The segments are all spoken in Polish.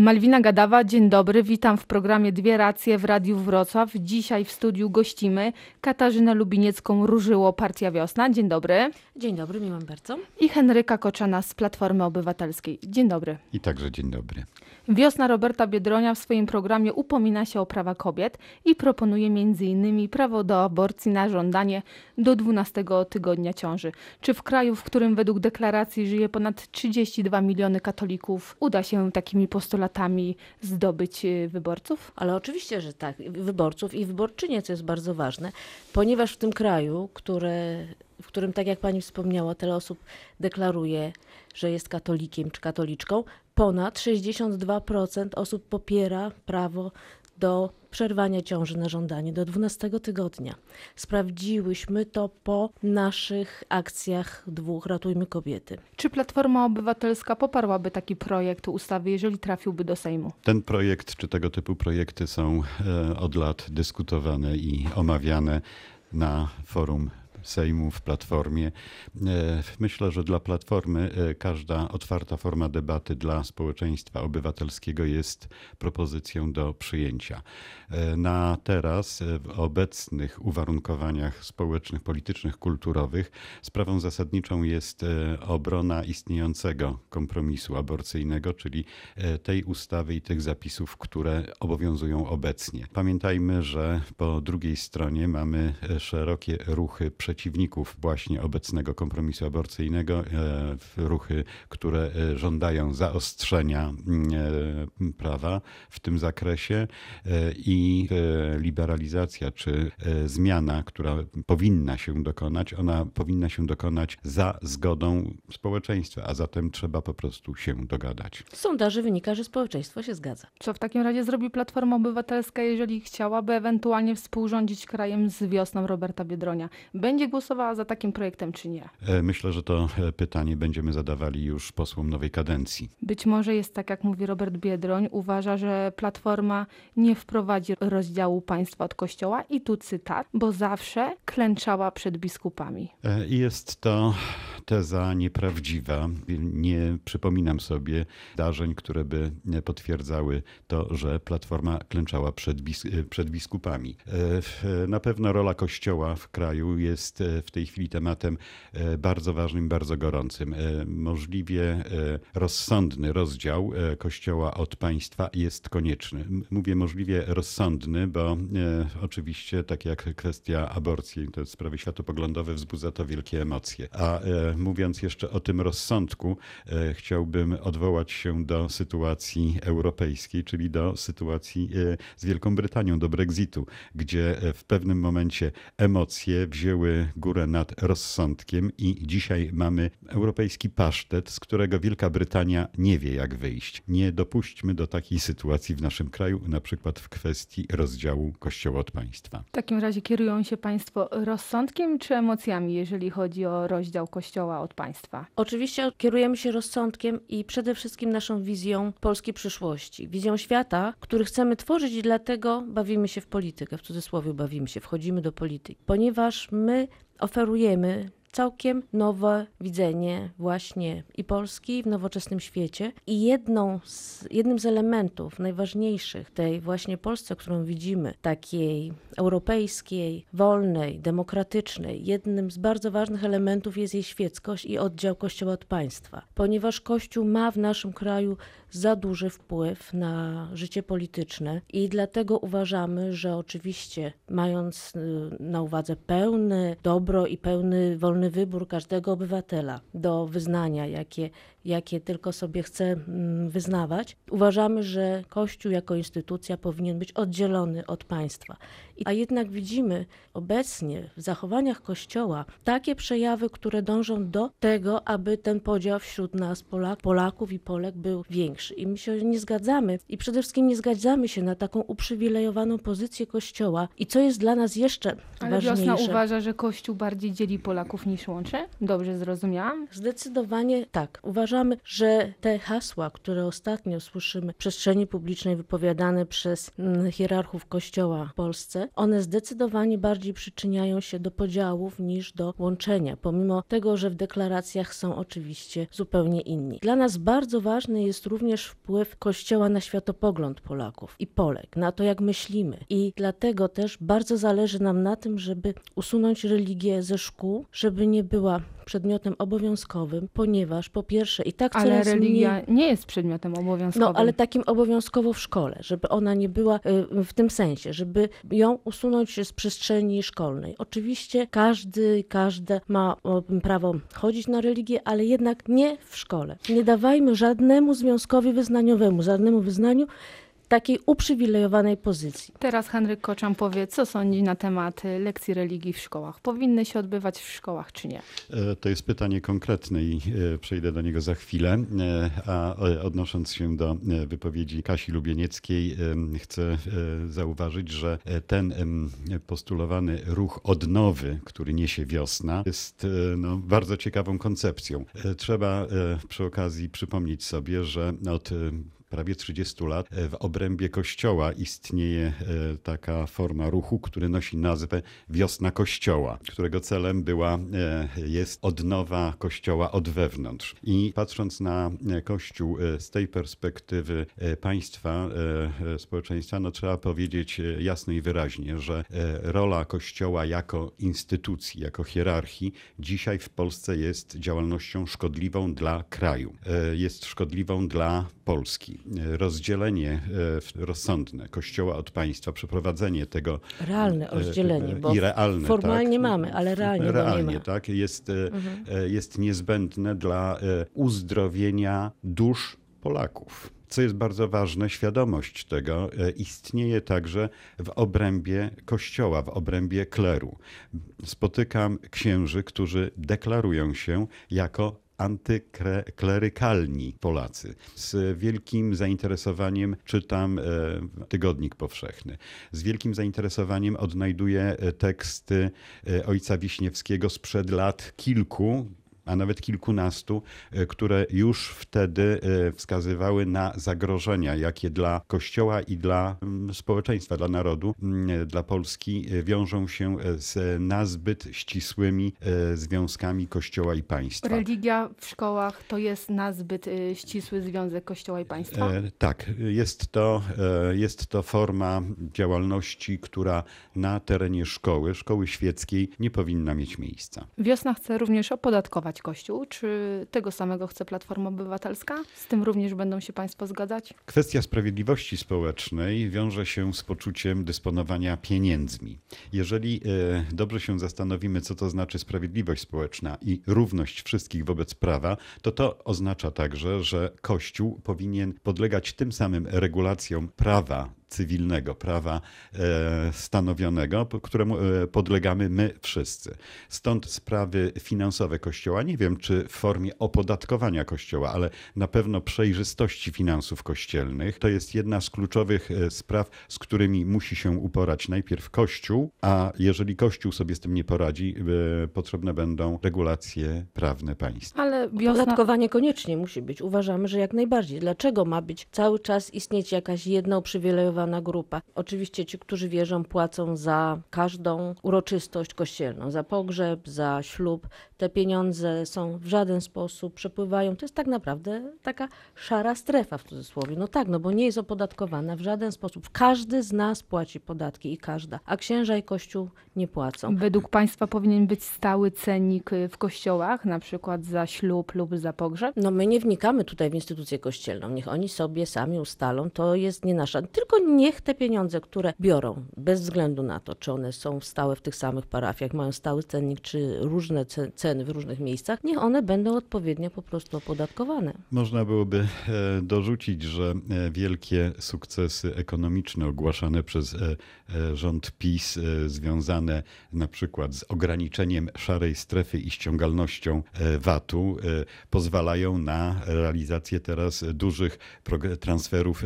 Malwina Gadawa, dzień dobry. Witam w programie Dwie Racje w Radiu Wrocław. Dzisiaj w studiu gościmy Katarzynę Lubiniecką Różyło Partia Wiosna. Dzień dobry. Dzień dobry, miłam bardzo. I Henryka Koczana z Platformy Obywatelskiej. Dzień dobry. I także dzień dobry. Wiosna Roberta Biedronia w swoim programie upomina się o prawa kobiet i proponuje m.in. prawo do aborcji na żądanie do 12 tygodnia ciąży. Czy w kraju, w którym według deklaracji żyje ponad 32 miliony katolików, uda się takimi postulatami zdobyć y, wyborców? Ale oczywiście, że tak, wyborców i wyborczynie, co jest bardzo ważne, ponieważ w tym kraju, które, w którym, tak jak pani wspomniała, tyle osób deklaruje, że jest katolikiem czy katoliczką, ponad 62% osób popiera prawo do przerwania ciąży na żądanie do 12 tygodnia. Sprawdziłyśmy to po naszych akcjach dwóch Ratujmy Kobiety. Czy Platforma Obywatelska poparłaby taki projekt ustawy, jeżeli trafiłby do Sejmu? Ten projekt czy tego typu projekty są e, od lat dyskutowane i omawiane na forum Sejmu w Platformie. E, myślę, że dla Platformy e, każda otwarta forma debaty dla społeczeństwa obywatelskiego jest propozycją do przyjęcia. E, na teraz, w obecnych uwarunkowaniach społecznych, politycznych, kulturowych, sprawą zasadniczą jest obrona istniejącego kompromisu aborcyjnego, czyli tej ustawy i tych zapisów, które obowiązują obecnie. Pamiętajmy, że po drugiej stronie mamy szerokie ruchy przeciwników właśnie obecnego kompromisu aborcyjnego, e, ruchy, które e, żądają zaostrzenia e, prawa w tym zakresie i liberalizacja czy zmiana, która powinna się dokonać, ona powinna się dokonać za zgodą społeczeństwa, a zatem trzeba po prostu się dogadać. Z sondaży wynika, że społeczeństwo się zgadza. Co w takim razie zrobi Platforma Obywatelska, jeżeli chciałaby ewentualnie współrządzić krajem z wiosną Roberta Biedronia? Będzie głosowała za takim projektem, czy nie? E, myślę, że to e, pytanie będziemy zadawali już posłom nowej kadencji. Być może jest tak, jak mówi Robert Biedroń, uważa, że Platforma nie wprowadzi rozdziału państwa od kościoła i tu cytat, bo zawsze klęczała przed biskupami. E, jest to teza nieprawdziwa. Nie przypominam sobie zdarzeń, które by potwierdzały to, że Platforma klęczała przed, bis przed biskupami. Na pewno rola Kościoła w kraju jest w tej chwili tematem e, bardzo ważnym, bardzo gorącym. E, możliwie e, rozsądny rozdział Kościoła od państwa jest konieczny. Mówię możliwie rozsądny, bo oczywiście, tak jak kwestia aborcji, to sprawy światopoglądowe, wzbudza to wielkie emocje. A mówiąc jeszcze o tym rozsądku, chciałbym odwołać się do sytuacji europejskiej, czyli do sytuacji z Wielką Brytanią, do Brexitu, gdzie w pewnym momencie emocje wzięły górę nad rozsądkiem i dzisiaj mamy europejski pasztet, z którego Wielka Brytania nie wie jak wyjść. Nie dopuśćmy do takiej sytuacji w naszym kraju, na przykład w kwestii rozdziału Kościoła od państwa. W takim razie kierują się państwo rozsądkiem czy emocjami, jeżeli chodzi o rozdział Kościoła od państwa? Oczywiście kierujemy się rozsądkiem i przede wszystkim naszą wizją polskiej przyszłości, wizją świata, który chcemy tworzyć i dlatego bawimy się w politykę, w cudzysłowie bawimy się, wchodzimy do polityki, ponieważ my oferujemy całkiem nowe widzenie właśnie i Polski w nowoczesnym świecie. I jedną z, jednym z elementów najważniejszych tej właśnie Polsce, którą widzimy, takiej europejskiej, wolnej, demokratycznej, jednym z bardzo ważnych elementów jest jej świeckość i oddział Kościoła od państwa. Ponieważ Kościół ma w naszym kraju za duży wpływ na życie polityczne i dlatego uważamy, że oczywiście mając y, na uwadze pełny dobro i pełny wolny wybór każdego obywatela do wyznania, jakie, jakie tylko sobie chce mm, wyznawać, uważamy, że Kościół jako instytucja powinien być oddzielony od państwa. A jednak widzimy obecnie w zachowaniach Kościoła takie przejawy, które dążą do tego, aby ten podział wśród nas, Polak, Polaków i Polek, był większy. I my się nie zgadzamy i przede wszystkim nie zgadzamy się na taką uprzywilejowaną pozycję Kościoła. I co jest dla nas jeszcze Ale ważniejsze. Wiosna uważa, że Kościół bardziej dzieli Polaków niż łączy? Dobrze zrozumiałam? Zdecydowanie tak. Uważam, uważamy, że te hasła, które ostatnio słyszymy w przestrzeni publicznej wypowiadane przez mm, hierarchów Kościoła w Polsce, one zdecydowanie bardziej przyczyniają się do podziałów niż do łączenia, pomimo tego, że w deklaracjach są oczywiście zupełnie inni. Dla nas bardzo ważny jest również wpływ Kościoła na światopogląd Polaków i Polek, na to, jak myślimy. I dlatego też bardzo zależy nam na tym, żeby usunąć religię ze szkół, żeby nie była przedmiotem obowiązkowym, ponieważ po pierwsze i tak Ale religia mniej... nie jest przedmiotem obowiązkowym. No, ale takim obowiązkowo w szkole, żeby ona nie była y, w tym sensie, żeby ją usunąć z przestrzeni szkolnej. Oczywiście każdy, każda ma prawo chodzić na religię, ale jednak nie w szkole. Nie dawajmy żadnemu związkowi wyznaniowemu, żadnemu wyznaniu takiej uprzywilejowanej pozycji. Teraz Henryk Koczan powie, co sądzi na temat y, lekcji religii w szkołach. Powinny się odbywać w szkołach, czy nie? E, To jest pytanie konkretne i e, przejdę do niego za chwilę. E, A odnosząc się do wypowiedzi Kasi Lubienieckiej, chcę zauważyć, że ten postulowany ruch odnowy, który niesie wiosna, jest no, bardzo ciekawą koncepcją. Trzeba przy okazji przypomnieć sobie, że od prawie 30 lat e, w obrębie kościoła istnieje e, taka forma ruchu, który nosi nazwę Wiosna Kościoła, którego celem była, e, jest odnowa kościoła od wewnątrz. I patrząc na kościół z tej perspektywy państwa, społeczeństwa, no trzeba powiedzieć jasno i wyraźnie, że rola kościoła jako instytucji, jako hierarchii dzisiaj w Polsce jest działalnością szkodliwą dla kraju, jest szkodliwą dla Polski. Rozdzielenie e, rozsądne kościoła od państwa, przeprowadzenie tego Realne e, rozdzielenie, bo i realne, formalnie tak, mamy, ale realnie, realnie tak, jest, e, e, jest niezbędne dla uzdrowienia dusz Polaków. Co jest bardzo ważne, świadomość tego istnieje także w obrębie kościoła, w obrębie kleru. Spotykam księży, którzy deklarują się jako antyklerykalni Polacy. Z wielkim zainteresowaniem czytam e, Tygodnik Powszechny. Z wielkim zainteresowaniem odnajduję e, teksty e, ojca Wiśniewskiego sprzed lat kilku, a nawet kilkunastu, e, które już wtedy e, wskazywały na zagrożenia, jakie dla Kościoła i dla mm, społeczeństwa, dla narodu, mm, dla Polski e, wiążą się z nazbyt ścisłymi związkami Kościoła i państwa. Religia w szkołach to jest nazbyt ścisły związek Kościoła i państwa? Tak, jest to, jest to forma działalności, która na terenie szkoły, szkoły świeckiej nie powinna mieć miejsca. Wiosna chce również opodatkować Kościół. Czy tego samego chce Platforma Obywatelska? Z tym również będą się Państwo zgadzać? Kwestia sprawiedliwości społecznej wiąże się z poczuciem dysponowania pieniędzmi. Jeżeli e, dobrze się zastanowimy, co to znaczy sprawiedliwość społeczna i równość wszystkich wobec prawa, to to oznacza także, że Kościół powinien podlegać tym samym regulacjom prawa cywilnego, prawa e, stanowionego, któremu e, podlegamy my wszyscy. Stąd sprawy finansowe Kościoła, nie wiem czy w formie opodatkowania Kościoła, ale na pewno przejrzystości finansów kościelnych, to jest jedna z kluczowych e, spraw, z którymi musi się uporać najpierw Kościół, a jeżeli Kościół sobie z tym nie poradzi, potrzebne będą regulacje prawne państwa. Ale wiosna... Podatkowanie koniecznie musi być. Uważamy, że jak najbardziej. Dlaczego ma być cały czas istnieć jakaś jedna uprzywilejowana grupa? Oczywiście ci, którzy wierzą, płacą za każdą uroczystość kościelną, za pogrzeb, za ślub. Te pieniądze są w żaden sposób przepływają. To jest tak naprawdę taka szara strefa w cudzysłowie. No tak, no bo nie jest opodatkowana w żaden sposób. Każdy z nas płaci podatki i każda, a księża i kościół nie płacą. Według Państwa powinien być stały cennik y, w kościołach, na przykład za ślub lub za pogrzeb? No my nie wnikamy tutaj w instytucję kościelną. Niech oni sobie sami ustalą. To jest nie nasza. Tylko niech te pieniądze, które biorą, bez względu na to, czy one są stałe w tych samych parafiach, mają stały cennik, czy różne ce- ceny w różnych miejscach, niech one będą odpowiednio po prostu opodatkowane. Można byłoby e, dorzucić, że e, wielkie sukcesy ekonomiczne ogłaszane przez e, rząd PiS, związane na przykład z ograniczeniem szarej strefy i ściągalnością VAT-u, pozwalają na realizację teraz dużych transferów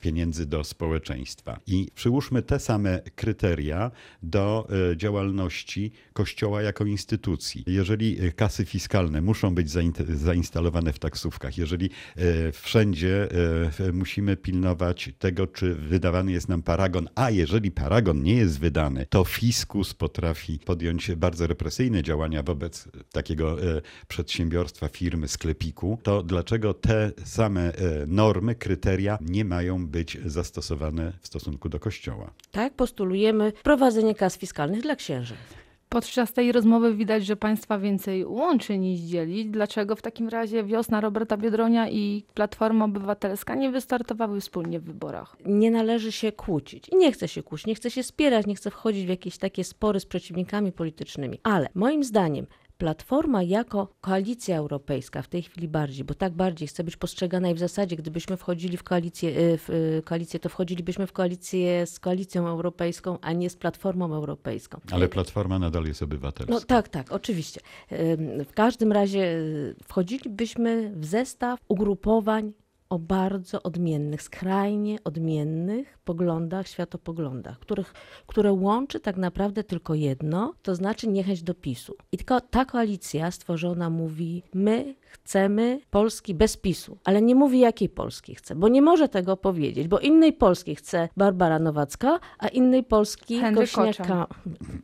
pieniędzy do społeczeństwa społeczeństwa. I przyłóżmy te same kryteria do e, działalności Kościoła jako instytucji. Jeżeli e, kasy fiskalne muszą być zainstalowane w taksówkach, jeżeli e, wszędzie musimy pilnować tego, czy wydawany jest nam paragon, a jeżeli paragon nie jest wydany, to fiskus potrafi podjąć bardzo represyjne działania wobec takiego przedsiębiorstwa, firmy, sklepiku, to dlaczego te same normy, kryteria nie mają być zastosowane w stosunku do Kościoła? Tak, postulujemy wprowadzenie kas fiskalnych dla księży. Podczas tej rozmowy widać, że państwa więcej łączy niż dzieli. Dlaczego w takim razie wiosna Roberta Biedronia i Platforma Obywatelska nie wystartowały wspólnie w wyborach? Nie należy się kłócić. I nie chce się kłócić, nie chce się spierać, nie chce wchodzić w jakieś takie spory z przeciwnikami politycznymi. Ale moim zdaniem Platforma jako koalicja europejska w tej chwili bardziej, bo tak bardziej chce być postrzegana i w zasadzie gdybyśmy wchodzili w koalicję, y, w y, koalicję, to wchodzilibyśmy w koalicję z koalicją europejską, a nie z Platformą Europejską. Ale Platforma nadal jest obywatelska. No tak, tak, oczywiście. W każdym razie y, wchodzilibyśmy w zestaw ugrupowań o bardzo odmiennych, skrajnie odmiennych poglądach, światopoglądach, których, które łączy tak naprawdę tylko jedno, to znaczy niechęć do PiSu. I tylko ta koalicja stworzona mówi, my chcemy Polski bez PiSu, ale nie mówi jakiej Polski chce, bo nie może tego powiedzieć, bo innej Polski chce Barbara Nowacka, a innej Polski Henryk Kośniaka.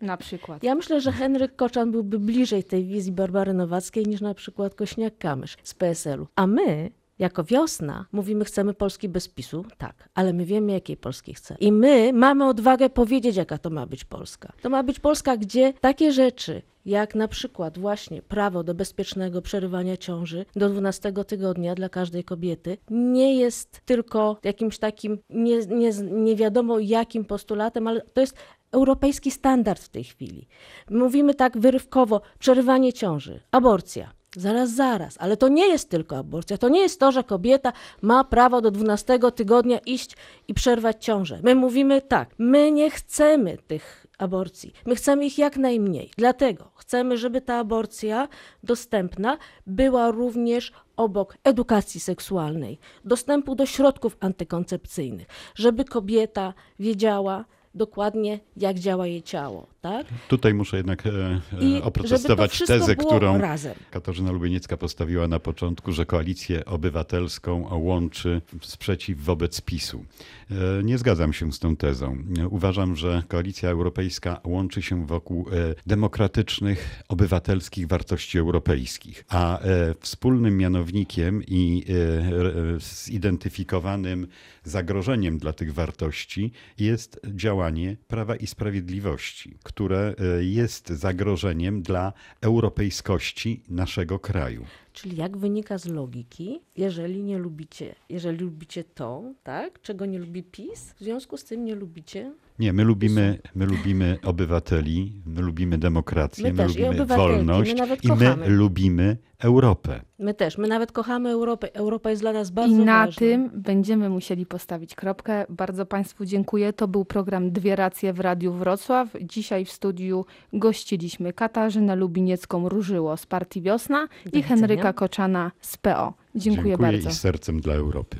Na przykład. Ja myślę, że Henryk Koczan byłby bliżej tej wizji Barbary Nowackiej niż na przykład Kośniak-Kamysz z PSL-u. A my jako wiosna mówimy, chcemy Polski bez PiSu, tak, ale my wiemy, jakiej Polski chcemy. I my mamy odwagę powiedzieć, jaka to ma być Polska. To ma być Polska, gdzie takie rzeczy, jak na przykład właśnie prawo do bezpiecznego przerywania ciąży do 12 tygodnia dla każdej kobiety, nie jest tylko jakimś takim nie, nie, nie wiadomo jakim postulatem, ale to jest europejski standard w tej chwili. Mówimy tak wyrywkowo, przerywanie ciąży, aborcja. Zaraz, zaraz, ale to nie jest tylko aborcja. To nie jest to, że kobieta ma prawo do 12 tygodnia iść i przerwać ciążę. My mówimy tak, my nie chcemy tych aborcji. My chcemy ich jak najmniej. Dlatego chcemy, żeby ta aborcja dostępna była również obok edukacji seksualnej, dostępu do środków antykoncepcyjnych, żeby kobieta wiedziała, dokładnie, jak działa jej ciało. Tak? Tutaj muszę jednak e, e oprotestować tezę, którą razem. Katarzyna Lubieniecka postawiła na początku, że koalicję obywatelską łączy sprzeciw wobec PiSu. E, nie zgadzam się z tą tezą. Uważam, że koalicja europejska łączy się wokół demokratycznych, obywatelskich wartości europejskich, a wspólnym mianownikiem i zidentyfikowanym zagrożeniem dla tych wartości jest działanie Prawa i Sprawiedliwości, które e, jest zagrożeniem dla europejskości naszego kraju. Czyli jak wynika z logiki, jeżeli nie lubicie, jeżeli lubicie to, tak, czego nie lubi PiS, w związku z tym nie lubicie nie, my lubimy, my lubimy obywateli, my lubimy demokrację, my, my lubimy wolność my i my lubimy Europę. My też, my nawet kochamy Europę. Europa jest dla nas bardzo ważna. I na ważna. tym będziemy musieli postawić kropkę. Bardzo Państwu dziękuję. To był program Dwie Racje w Radiu Wrocław. Dzisiaj w studiu gościliśmy Katarzynę Lubiniecką-Różyło z Partii Wiosna Do i Henryka Koczana z PO. Dziękuję, dziękuję bardzo. i sercem dla Europy.